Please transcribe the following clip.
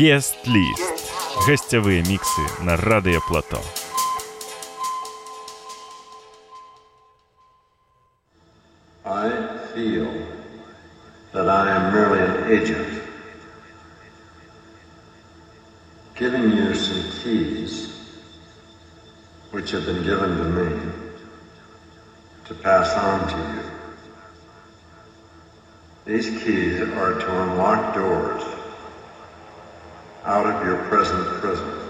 Гест-ліст. Гостєві мікси на Радіо Плато. I feel that I am merely an agent, giving you some keys which have been given to me to pass on to you. These keys are to unlock doors out of your present prison.